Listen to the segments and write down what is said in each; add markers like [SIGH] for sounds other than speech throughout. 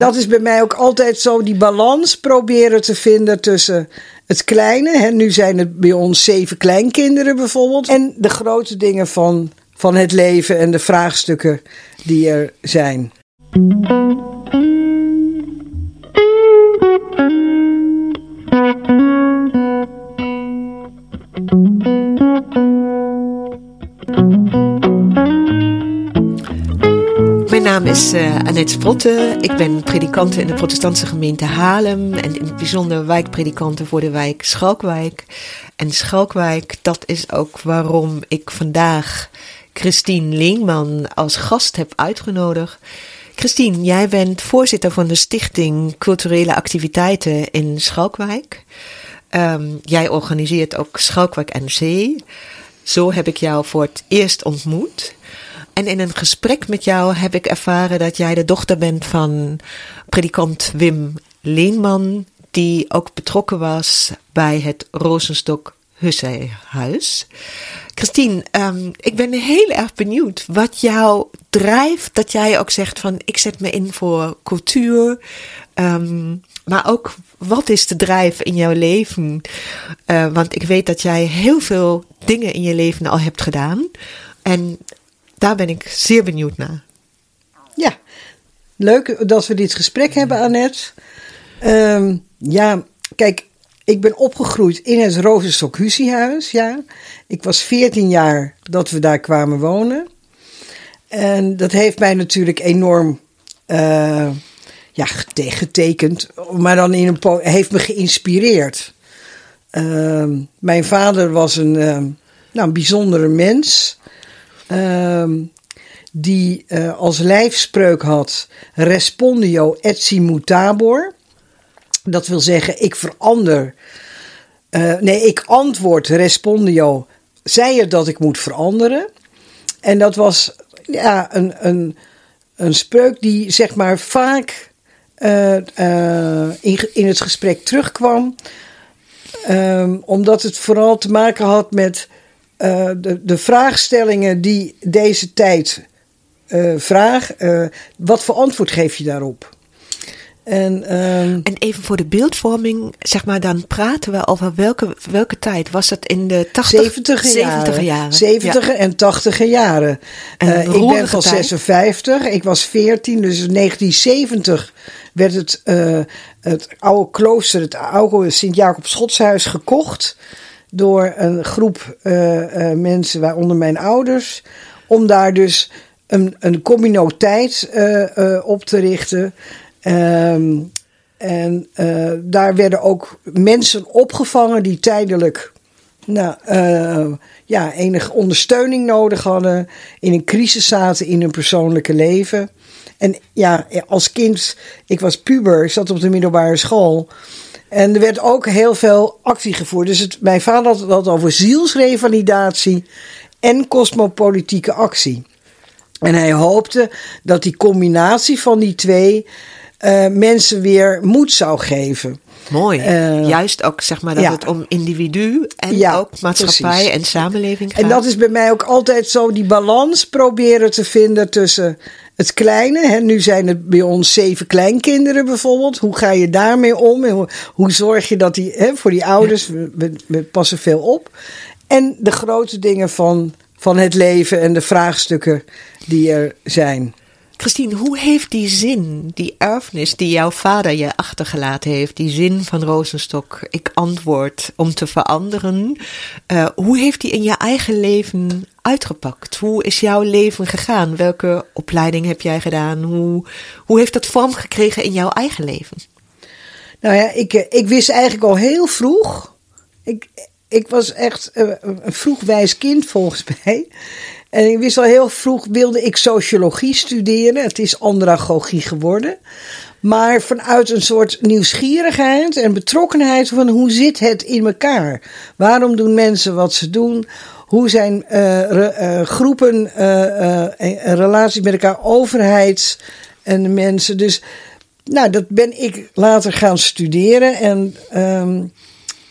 Dat is bij mij ook altijd zo, die balans proberen te vinden tussen het kleine. Hè, nu zijn het bij ons zeven kleinkinderen bijvoorbeeld. En de grote dingen van, van het leven en de vraagstukken die er zijn. Naam is uh, Annette Sprotte. Ik ben predikante in de protestantse gemeente Haarlem. En in het bijzonder wijkpredikante voor de wijk Schalkwijk. En Schalkwijk, dat is ook waarom ik vandaag Christine Leenman als gast heb uitgenodigd. Christine, jij bent voorzitter van de Stichting Culturele Activiteiten in Schalkwijk. Um, jij organiseert ook Schalkwijk NC. Zo heb ik jou voor het eerst ontmoet. En in een gesprek met jou heb ik ervaren dat jij de dochter bent van predikant Wim Leenman, die ook betrokken was bij het Rozenstok Husseyhuis. Christine, um, ik ben heel erg benieuwd wat jou drijft, dat jij ook zegt van ik zet me in voor cultuur, um, maar ook wat is de drijf in jouw leven? Uh, want ik weet dat jij heel veel dingen in je leven al hebt gedaan. En daar ben ik zeer benieuwd naar. Ja, leuk dat we dit gesprek hebben, Annette. Um, ja, kijk, ik ben opgegroeid in het Rozenstok Husiehuis. Ja. Ik was 14 jaar dat we daar kwamen wonen. En dat heeft mij natuurlijk enorm uh, ja, getekend, maar dan in een heeft me geïnspireerd. Uh, mijn vader was een, uh, nou, een bijzondere mens. Ehm, die uh, als lijfspreuk had: Respondio etsi mutabor. Dat wil zeggen, ik verander. Uh, nee, ik antwoord respondio. Zei je dat ik moet veranderen? En dat was ja, een, een, een spreuk die zeg maar vaak uh, in, in het gesprek terugkwam. Um, omdat het vooral te maken had met uh, de, de vraagstellingen die deze tijd uh, vraagt. Uh, wat voor antwoord geef je daarop? En, um, en even voor de beeldvorming, zeg maar, dan praten we over welke, welke tijd? Was dat in de 80, 70 jaren? jaren. 70 ja. en 80 jaren. En ik ben van tijd. 56, ik was 14, dus in 1970 werd het, het oude klooster, het oude Sint-Jacob Schotshuis gekocht door een groep uh, uh, mensen, waaronder mijn ouders, om daar dus een, een uh, op te richten. Um, en daar werden ook mensen opgevangen die tijdelijk nou, ja, enige ondersteuning nodig hadden, in een crisis zaten in hun persoonlijke leven. En ja, als kind, ik was puber, ik zat op de middelbare school. En er werd ook heel veel actie gevoerd. Dus het, mijn vader had het over zielsrevalidatie en cosmopolitieke actie. En hij hoopte dat die combinatie van die twee uh, mensen weer moed zou geven. Mooi. Uh, Juist ook zeg maar dat ja. het om individu en ja, ook maatschappij precies. en samenleving gaat. En dat is bij mij ook altijd zo die balans proberen te vinden tussen het kleine. Hè, nu zijn het bij ons zeven kleinkinderen bijvoorbeeld. Hoe ga je daarmee om? En hoe, hoe zorg je dat die, hè, voor die ouders, we, we, we, passen veel op. En de grote dingen van, van het leven en de vraagstukken die er zijn. Christine, hoe heeft die zin, die erfenis die jouw vader je achtergelaten heeft, die zin van Rozenstok, ik antwoord om te veranderen, uh, hoe heeft die in je eigen leven uitgepakt? Hoe is jouw leven gegaan? Welke opleiding heb jij gedaan? Hoe, hoe heeft dat vorm gekregen in jouw eigen leven? Nou ja, ik, ik wist eigenlijk al heel vroeg. Ik, ik was echt een vroeg wijs kind volgens [LAUGHS] mij. En ik wist al heel vroeg, wilde ik sociologie studeren. Het is andragogie geworden. Maar vanuit een soort nieuwsgierigheid en betrokkenheid van hoe zit het in elkaar? Waarom doen mensen wat ze doen? Hoe zijn re, uh, groepen, uh, relaties met elkaar, overheid en mensen? Dus nou, dat ben ik later gaan studeren. En um,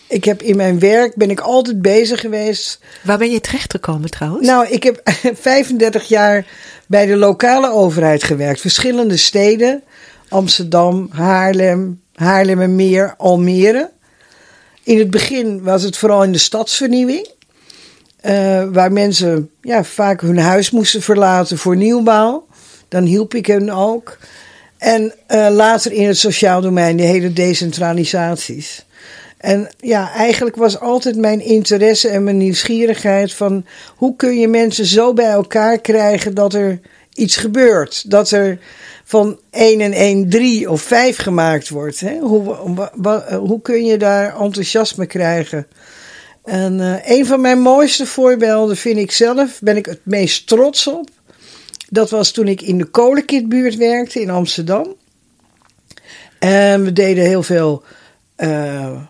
ik heb in mijn werk ben ik altijd bezig geweest. Waar ben je terecht gekomen trouwens? Nou, ik heb [LAUGHS] 35 jaar bij de lokale overheid gewerkt. Verschillende steden. Amsterdam, Haarlem, Haarlemmermeer, Almere. In het begin was het vooral in de stadsvernieuwing. eh, waar mensen ja, vaak hun huis moesten verlaten voor nieuwbouw. Dan hielp ik hen ook. En eh, later in het sociaal domein, de hele decentralisaties. En ja, eigenlijk was altijd mijn interesse en mijn nieuwsgierigheid van hoe kun je mensen zo bij elkaar krijgen dat er iets gebeurt. Dat er van 1 en 1 3 of 5 gemaakt wordt. Hè? Hoe, hoe kun je daar enthousiasme krijgen? En eh, een van mijn mooiste voorbeelden vind ik zelf, ben ik het meest trots op. Dat was toen ik in de kolenkitbuurt werkte in Amsterdam. En we deden heel veel eh,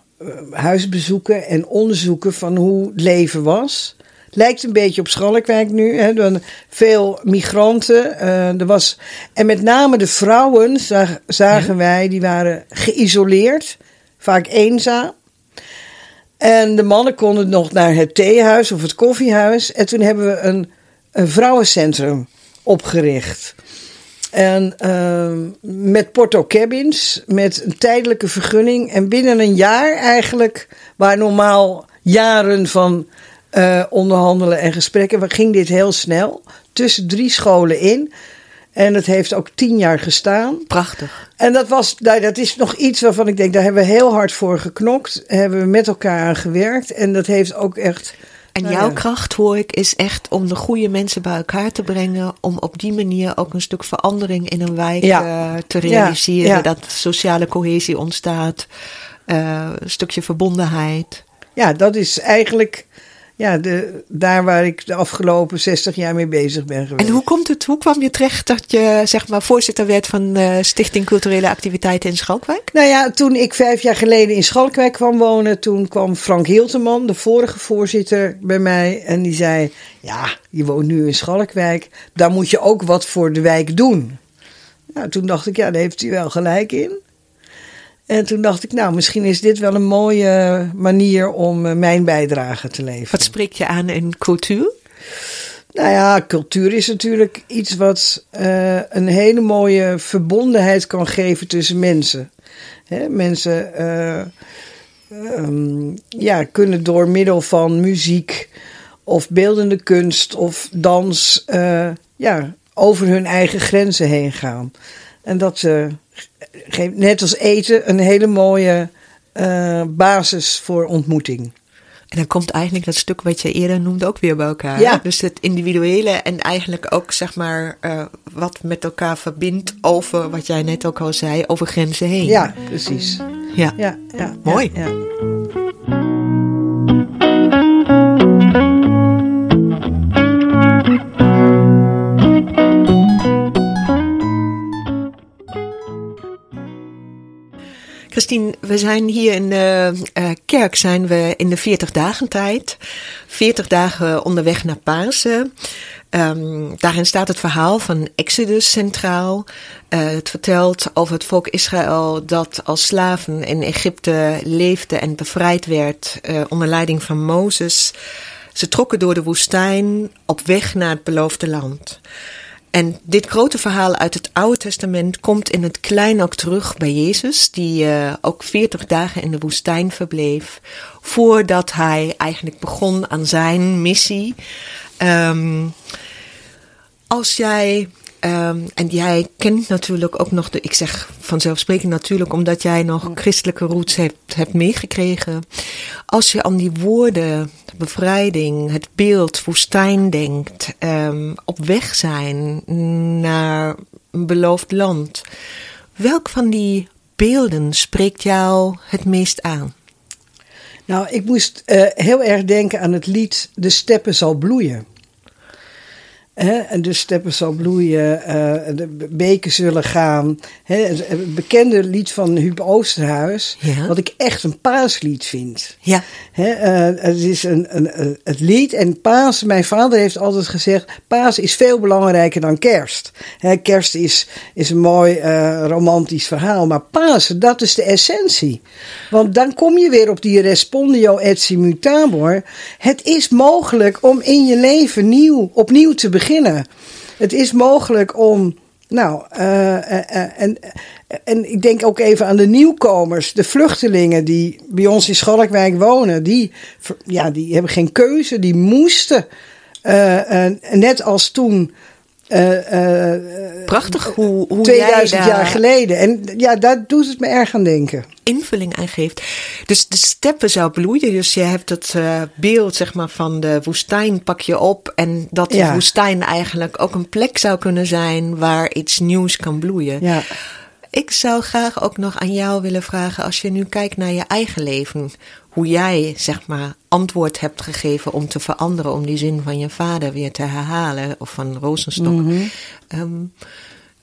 huisbezoeken en onderzoeken van hoe het leven was. Lijkt een beetje op Schalkwijk nu. Hè. Dan veel migranten. eh, er was, en met name de vrouwen zag- zagen wij, die waren geïsoleerd. Vaak eenzaam. En de mannen konden nog naar het theehuis of het koffiehuis. En toen hebben we een, een vrouwencentrum opgericht. En ehm, met porto cabins, met een tijdelijke vergunning. En binnen een jaar eigenlijk, waar normaal jaren van eh, onderhandelen en gesprekken, ging dit heel snel. Tussen drie scholen in. En het heeft ook tien jaar gestaan. Prachtig. En dat, was, nou, dat is nog iets waarvan ik denk, daar hebben we heel hard voor geknokt. Hebben we met elkaar aan gewerkt. En dat heeft ook echt. En nou jouw ja. kracht, hoor ik, is echt om de goede mensen bij elkaar te brengen. Om op die manier ook een stuk verandering in een wijk Ja. eh, te realiseren. ja. Dat sociale cohesie ontstaat. eh, een stukje verbondenheid. Ja, dat is eigenlijk ja, de, daar waar ik de afgelopen 60 jaar mee bezig ben geweest. En hoe komt het, hoe kwam je terecht dat je zeg maar voorzitter werd van eh, Stichting Culturele Activiteiten in Schalkwijk? Nou ja, toen ik vijf jaar geleden in Schalkwijk kwam wonen, toen kwam Frank Hilteman, de vorige voorzitter, bij mij. En die zei: Ja, je woont nu in Schalkwijk, daar moet je ook wat voor de wijk doen. Nou, toen dacht ik: Ja, daar heeft hij wel gelijk in. En toen dacht ik: Nou, misschien is dit wel een mooie manier om eh, mijn bijdrage te leveren. Wat spreek je aan in cultuur? Nou ja, cultuur is natuurlijk iets wat eh, een hele mooie verbondenheid kan geven tussen mensen. Hè, mensen eh, ehm, ja, kunnen door middel van muziek of beeldende kunst of dans ja, over hun eigen grenzen heen gaan. En dat eh, geeft net als eten een hele mooie eh, basis voor ontmoeting. En dan komt eigenlijk dat stuk wat je eerder noemde ook weer bij elkaar. Ja. Dus het individuele en eigenlijk ook zeg maar eh, wat met elkaar verbindt over wat jij net ook al zei, over grenzen heen. Ja, precies. ja. Ja, ja, Mooi. Ja. Christine, we zijn hier in de eh, kerk zijn we in de 40 dagen tijd. 40 dagen onderweg naar Pasen. Ehm, daarin staat het verhaal van Exodus centraal. Eh, het vertelt over het volk Israël dat als slaven in Egypte leefde en bevrijd werd eh, onder leiding van Mozes. Ze trokken door de woestijn op weg naar het beloofde land. En dit grote verhaal uit het Oude Testament komt in het klein ook terug bij Jezus, die eh, ook 40 dagen in de woestijn verbleef, voordat hij eigenlijk begon aan zijn missie. Ehm, als jij, ehm, en jij kent natuurlijk ook nog de, ik zeg vanzelfsprekend natuurlijk, omdat jij nog christelijke roots hebt, hebt meegekregen. Als je aan die woorden, bevrijding, het beeld, woestijn denkt, ehm, op weg zijn naar een beloofd land. Welk van die beelden spreekt jou het meest aan? Nou, ik moest eh, heel erg denken aan het lied De Steppen zal bloeien. Hè, en de steppen zal bloeien, eh, de beken zullen gaan. Hè, het bekende lied van Huub Oosterhuis, Ja. wat ik echt een paaslied vind. Ja, Hè, eh, het is een, een, het lied en paas, mijn vader heeft altijd gezegd, paas is veel belangrijker dan kerst. Hè, kerst is, is een mooi eh, romantisch verhaal, maar Pasen, dat is de essentie. Want dan kom je weer op die respondio et simmutabor. Het is mogelijk om in je leven nieuw, opnieuw te beginnen. Het is mogelijk om, nou, eh, eh, eh, en, en ik denk ook even aan de nieuwkomers, de vluchtelingen die bij ons in Schalkwijk wonen. Die, ja, die hebben geen keuze, die moesten. Net als toen uh, uh, Prachtig hoe, hoe 2000 jaar geleden. En ja, daar doet het me erg aan denken. Invulling aan geeft. Dus de steppen zou bloeien. Dus je hebt het uh, beeld zeg maar, van de woestijn pak je op. En dat de ja. woestijn eigenlijk ook een plek zou kunnen zijn waar iets nieuws kan bloeien. Ja. Ik zou graag ook nog aan jou willen vragen, als je nu kijkt naar je eigen leven, hoe jij zeg maar antwoord hebt gegeven om te veranderen, om die zin van je vader weer te herhalen, of van Rozenstok. Mm -hmm. um,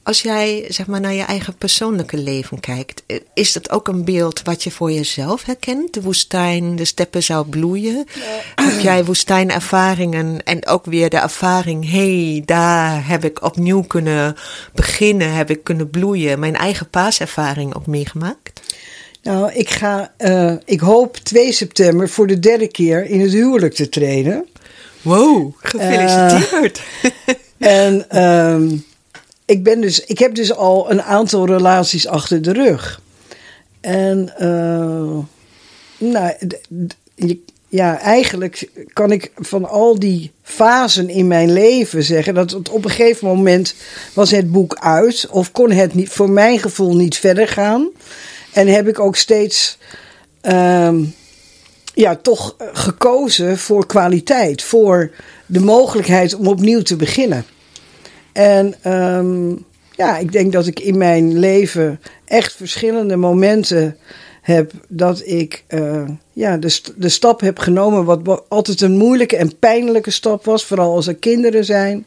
als jij zeg maar naar je eigen persoonlijke leven kijkt, is dat ook een beeld wat je voor jezelf herkent? De woestijn, de steppen zou bloeien. Heb jij woestijnervaringen en ook weer de ervaring, hé, hey, daar heb ik opnieuw kunnen beginnen, heb ik kunnen bloeien. Mijn eigen paaservaring ook meegemaakt? Nou, ik ga, uh, ik hoop 2 september voor de derde keer in het huwelijk te treden. Wow, gefeliciteerd. Uh, en um, ik, ben dus, ik heb dus al een aantal relaties achter de rug. En uh, nou, ja, eigenlijk kan ik van al die fasen in mijn leven zeggen dat op een gegeven moment was het boek uit of kon het niet, voor mijn gevoel niet verder gaan. En heb ik ook steeds uh, ja, toch gekozen voor kwaliteit, voor de mogelijkheid om opnieuw te beginnen. En um, ja, ik denk dat ik in mijn leven echt verschillende momenten heb dat ik uh, ja, de, de stap heb genomen, wat altijd een moeilijke en pijnlijke stap was, vooral als er kinderen zijn.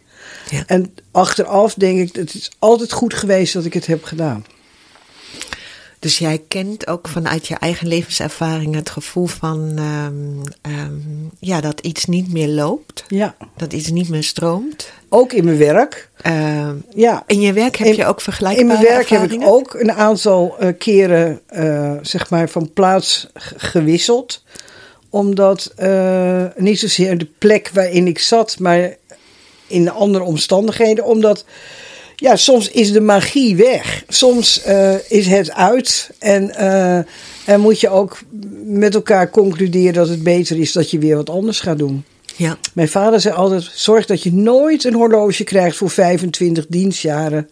Ja. En achteraf denk ik, het is altijd goed geweest dat ik het heb gedaan. Dus jij kent ook vanuit je eigen levenservaring het gevoel van um, um, ja, dat iets niet meer loopt. Ja. Dat iets niet meer stroomt. Ook in mijn werk. Uh, ja. In je werk heb in, je ook vergelijkbare In mijn werk heb ik ook een aantal uh, keren uh, zeg maar van plaats gewisseld. Omdat uh, niet zozeer de plek waarin ik zat, maar in andere omstandigheden. Omdat ja, soms is de magie weg. Soms uh, is het uit. En, uh, en moet je ook met elkaar concluderen dat het beter is dat je weer wat anders gaat doen. Ja. Mijn vader zei altijd: zorg dat je nooit een horloge krijgt voor 25 dienstjaren.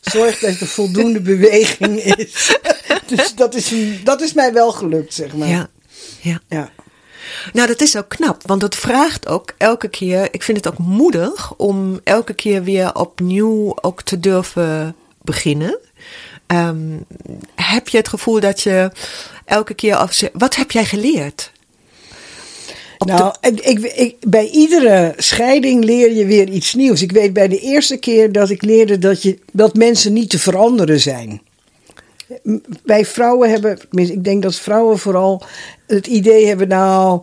Zorg dat er voldoende [LAUGHS] beweging is. [LAUGHS] dus dat is, dat is mij wel gelukt, zeg maar. Ja. ja. ja. Nou, dat is ook knap, want het vraagt ook elke keer, ik vind het ook moedig om elke keer weer opnieuw ook te durven beginnen. Um, heb je het gevoel dat je elke keer af, wat heb jij geleerd? Op nou, de... ik, ik, bij iedere scheiding leer je weer iets nieuws. Ik weet bij de eerste keer dat ik leerde dat, je, dat mensen niet te veranderen zijn wij vrouwen hebben, ik denk dat vrouwen vooral het idee hebben, nou,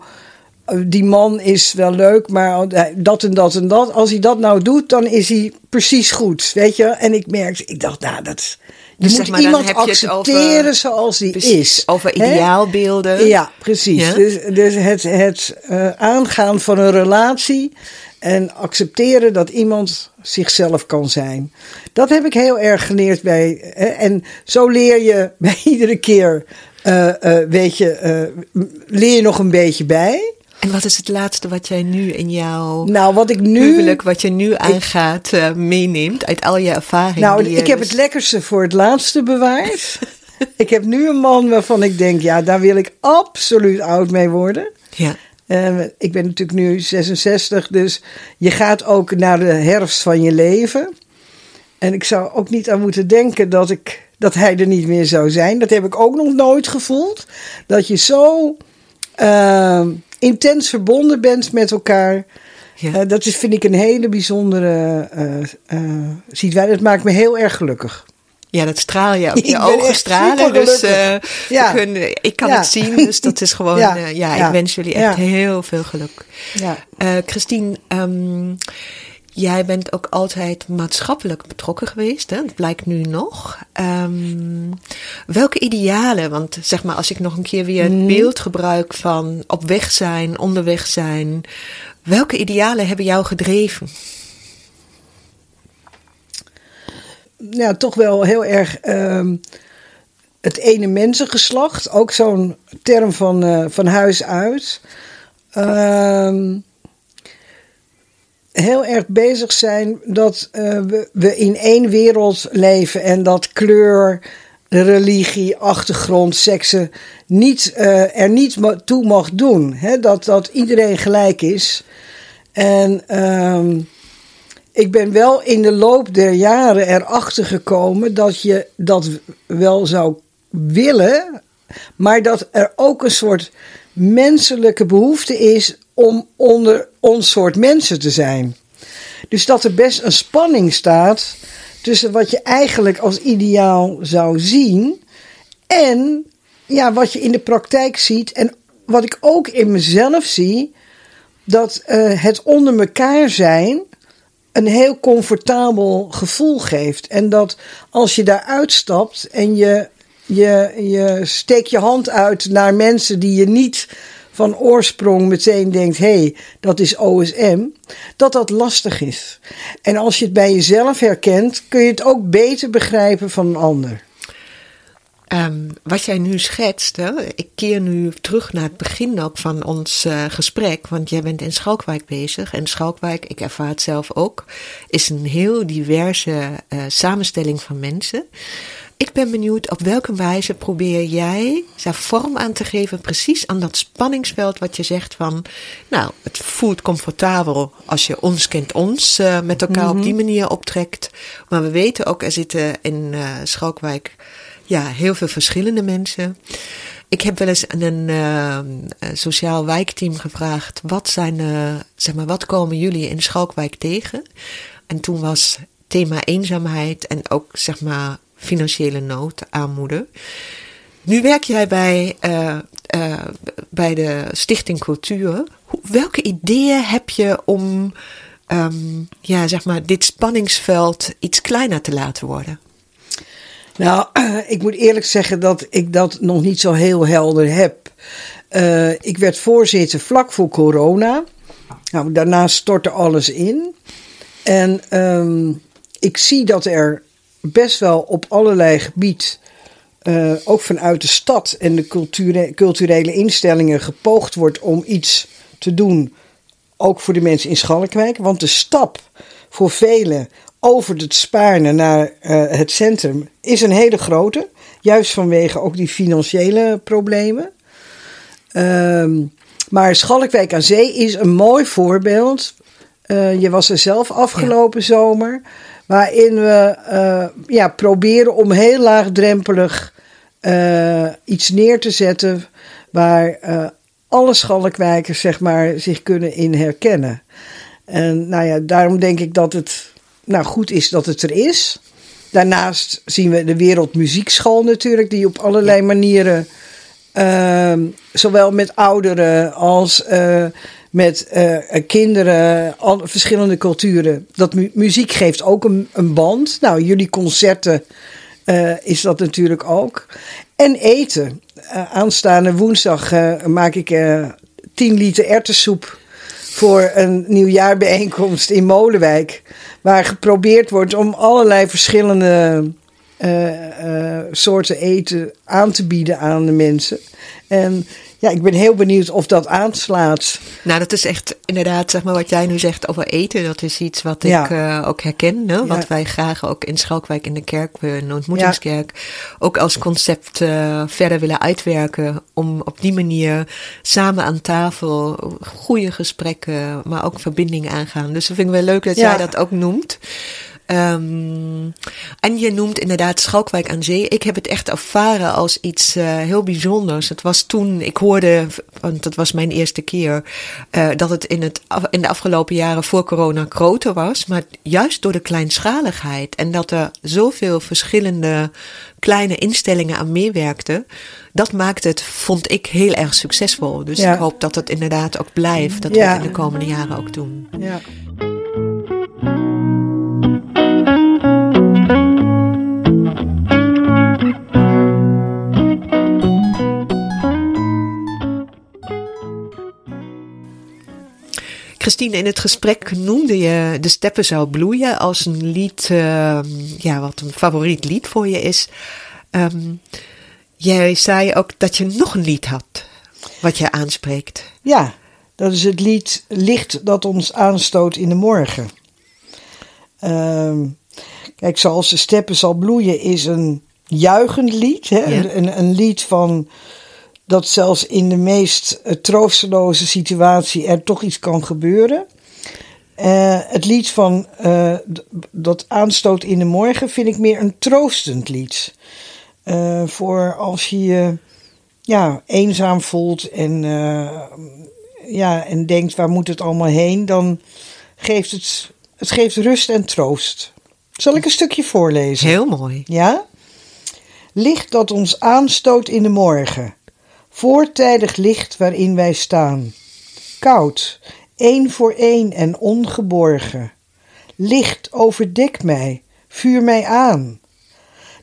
die man is wel leuk, maar dat en dat en dat. Als hij dat nou doet, dan is hij precies goed, weet je. En ik merkte, ik dacht, nou, dat. Je dus moet zeg maar, iemand accepteren over, zoals hij is. Over ideaalbeelden. Ja, precies. Ja? Dus, dus het, het uh, aangaan van een relatie en accepteren dat iemand zichzelf kan zijn. Dat heb ik heel erg geleerd bij. Hè, en zo leer je [LAUGHS] bij iedere keer, uh, uh, weet je, uh, leer je nog een beetje bij. En wat is het laatste wat jij nu in jouw nou, wat ik nu, huwelijk, wat je nu aangaat, ik, meeneemt uit al je ervaringen? Nou, ik heb dus... het lekkerste voor het laatste bewaard. [LAUGHS] ik heb nu een man waarvan ik denk, ja, daar wil ik absoluut oud mee worden. Ja. Uh, ik ben natuurlijk nu 66, dus je gaat ook naar de herfst van je leven. En ik zou ook niet aan moeten denken dat, ik, dat hij er niet meer zou zijn. Dat heb ik ook nog nooit gevoeld. Dat je zo uh, intens verbonden bent met elkaar. Ja. Uh, dat is, vind ik een hele bijzondere situatie. Dat maakt me heel erg gelukkig. Ja, dat straal je op [LAUGHS] je ogen stralen. Dus uh, ja. kunnen, ik kan ja. het zien. Dus dat is gewoon. Ja, uh, ja ik wens jullie echt heel veel geluk. Ja. Uh, Christine, um, jij bent ook altijd maatschappelijk betrokken geweest. Hè? Dat blijkt nu nog. Um, welke idealen? Want zeg maar, als ik nog een keer weer het beeld gebruik van op weg zijn, onderweg zijn. Welke idealen hebben jou gedreven? Ja, toch wel heel erg ehm, het ene mensengeslacht. Ook zo'n term van, eh, van huis uit. Ehm, heel erg bezig zijn dat eh, we, we in één wereld leven en dat kleur, religie, achtergrond, seksen niet, eh, er niet toe mag doen. Hè? Dat, dat iedereen gelijk is. En ehm, ik ben wel in de loop der jaren erachter gekomen dat je dat wel zou willen, maar dat er ook een soort menselijke behoefte is om onder ons soort mensen te zijn. Dus dat er best een spanning staat tussen wat je eigenlijk als ideaal zou zien en ja, wat je in de praktijk ziet en wat ik ook in mezelf zie, dat uh, het onder elkaar zijn een heel comfortabel gevoel geeft. En dat als je daar uitstapt en je, je, je steekt je hand uit naar mensen die je niet van oorsprong meteen denkt: hé, hey, dat is OSM, dat dat lastig is. En als je het bij jezelf herkent, kun je het ook beter begrijpen van een ander. Um, wat jij nu schetst, hè, ik keer nu terug naar het begin ook van ons uh, gesprek, want jij bent in Schalkwijk bezig. En Schalkwijk, ik ervaar het zelf ook, is een heel diverse uh, samenstelling van mensen. Ik ben benieuwd op welke wijze probeer jij daar vorm aan te geven, precies aan dat spanningsveld wat je zegt van, nou, het voelt comfortabel als je ons kent ons uh, met elkaar mm -hmm. op die manier optrekt. Maar we weten ook, er zitten in Schalkwijk ja, heel veel verschillende mensen. Ik heb wel eens aan een uh, sociaal wijkteam gevraagd: wat zijn, uh, zeg maar, wat komen jullie in Schalkwijk tegen? En toen was thema eenzaamheid en ook zeg maar financiële nood, armoede. Nu werk jij bij, uh, bij de Stichting Cultuur. Welke ideeën heb je om um, ja, zeg maar, dit spanningsveld iets kleiner te laten worden? Nou, [CLEARS THROAT] ik moet eerlijk zeggen dat ik dat nog niet zo heel helder heb. Uh, ik werd voorzitter vlak voor corona. Nou, daarna stortte alles in. En um, ik zie dat er best wel op allerlei gebied, uh, ook vanuit de stad en de culture, culturele instellingen, gepoogd wordt om iets te doen. Ook voor de mensen in Schalkwijk. Want de stap voor velen over het Spaarne naar uh, het centrum is een hele grote. Juist vanwege ook die financiële problemen. Um, maar Schalkwijk aan Zee is een mooi voorbeeld. Uh, je was er zelf afgelopen ja. zomer. Waarin we uh, ja, proberen om heel laagdrempelig iets neer te zetten. Waar alle Schalkwijkers zeg maar, zich kunnen in herkennen. En nou ja, daarom denk ik dat het nou, goed is dat het er is. Daarnaast zien we de Wereldmuziekschool natuurlijk, die op allerlei manieren, uh, zowel met ouderen als uh, met uh, kinderen, al, verschillende culturen, dat mu muziek geeft ook een, een, band. Nou, jullie concerten uh, is dat natuurlijk ook. En eten. aanstaande woensdag maak ik 10 liter ertessoep voor een nieuwjaarbijeenkomst in Molenwijk. Waar geprobeerd wordt om allerlei verschillende uh, uh, soorten eten aan te bieden aan de mensen. En ja, ik ben heel benieuwd of dat aanslaat. Nou, dat is echt inderdaad, zeg maar, wat jij nu zegt over eten. Dat is iets wat ja. ik uh, ook herken. Wat ja. wij graag ook in Schalkwijk in de kerk, een ontmoetingskerk, ja. ook als concept uh, verder willen uitwerken. Om op die manier samen aan tafel goede gesprekken, maar ook verbinding aangaan. Dus dat vind ik wel leuk dat jij dat ook noemt. Um, en je noemt inderdaad Schalkwijk aan Zee. Ik heb het echt ervaren als iets uh, heel bijzonders. Het was toen, ik hoorde, want dat was mijn eerste keer, uh, dat het in, het in de afgelopen jaren voor corona groter was. Maar juist door de kleinschaligheid en dat er zoveel verschillende kleine instellingen aan meewerkten. Dat maakt het, vond ik, heel erg succesvol. Dus ja. ik hoop dat het inderdaad ook blijft. Dat ja. we het in de komende jaren ook doen. Ja. Christine, in het gesprek noemde je De Steppen zou bloeien als een lied, ehm, ja, wat een favoriet lied voor je is. Ehm, jij zei ook dat je nog een lied had wat je aanspreekt. Ja, dat is het lied Licht dat ons aanstoot in de morgen. Ehm, kijk, zoals de steppen zal bloeien is een juichend lied. Hè? Een, een, lied van dat zelfs in de meest eh, troosteloze situatie er toch iets kan gebeuren. Uh, het lied van uh, dat aanstoot in de morgen vind ik meer een troostend lied. Uh, voor als je je ja, eenzaam voelt en, ja, en denkt waar moet het allemaal heen, dan geeft het, het geeft rust en troost. Zal ik een stukje voorlezen? Heel mooi. Ja? Licht dat ons aanstoot in de morgen. Voortijdig licht waarin wij staan. Koud, één voor één en ongeborgen. Licht overdek mij, vuur mij aan.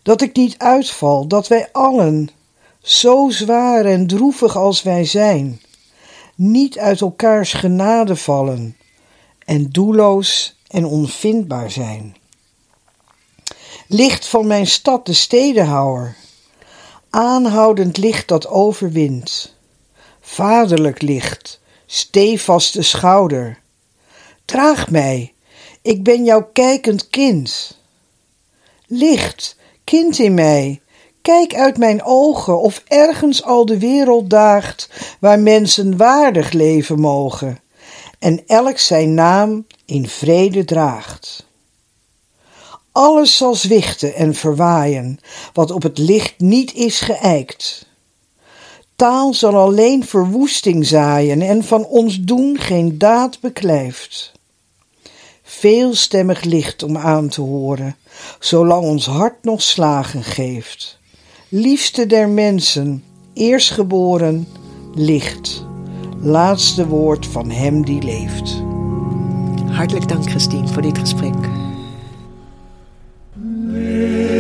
Dat ik niet uitval, dat wij allen, zo zwaar en droevig als wij zijn, niet uit elkaars genade vallen en doelloos en onvindbaar zijn. Licht van mijn stad, de stedenhouwer. Aanhoudend licht dat overwint. Vaderlijk licht, stevaste schouder. Draag mij, ik ben jouw kijkend kind. Licht, kind in mij, kijk uit mijn ogen of ergens al de wereld daagt waar mensen waardig leven mogen en elk zijn naam in vrede draagt. Alles zal zwichten en verwaaien, wat op het licht niet is geëikt. Taal zal alleen verwoesting zaaien en van ons doen geen daad beklijft. Veelstemmig licht om aan te horen, zolang ons hart nog slagen geeft. Liefste der mensen, eerstgeboren, licht, laatste woord van hem die leeft. Hartelijk dank Christine voor dit gesprek. Deus.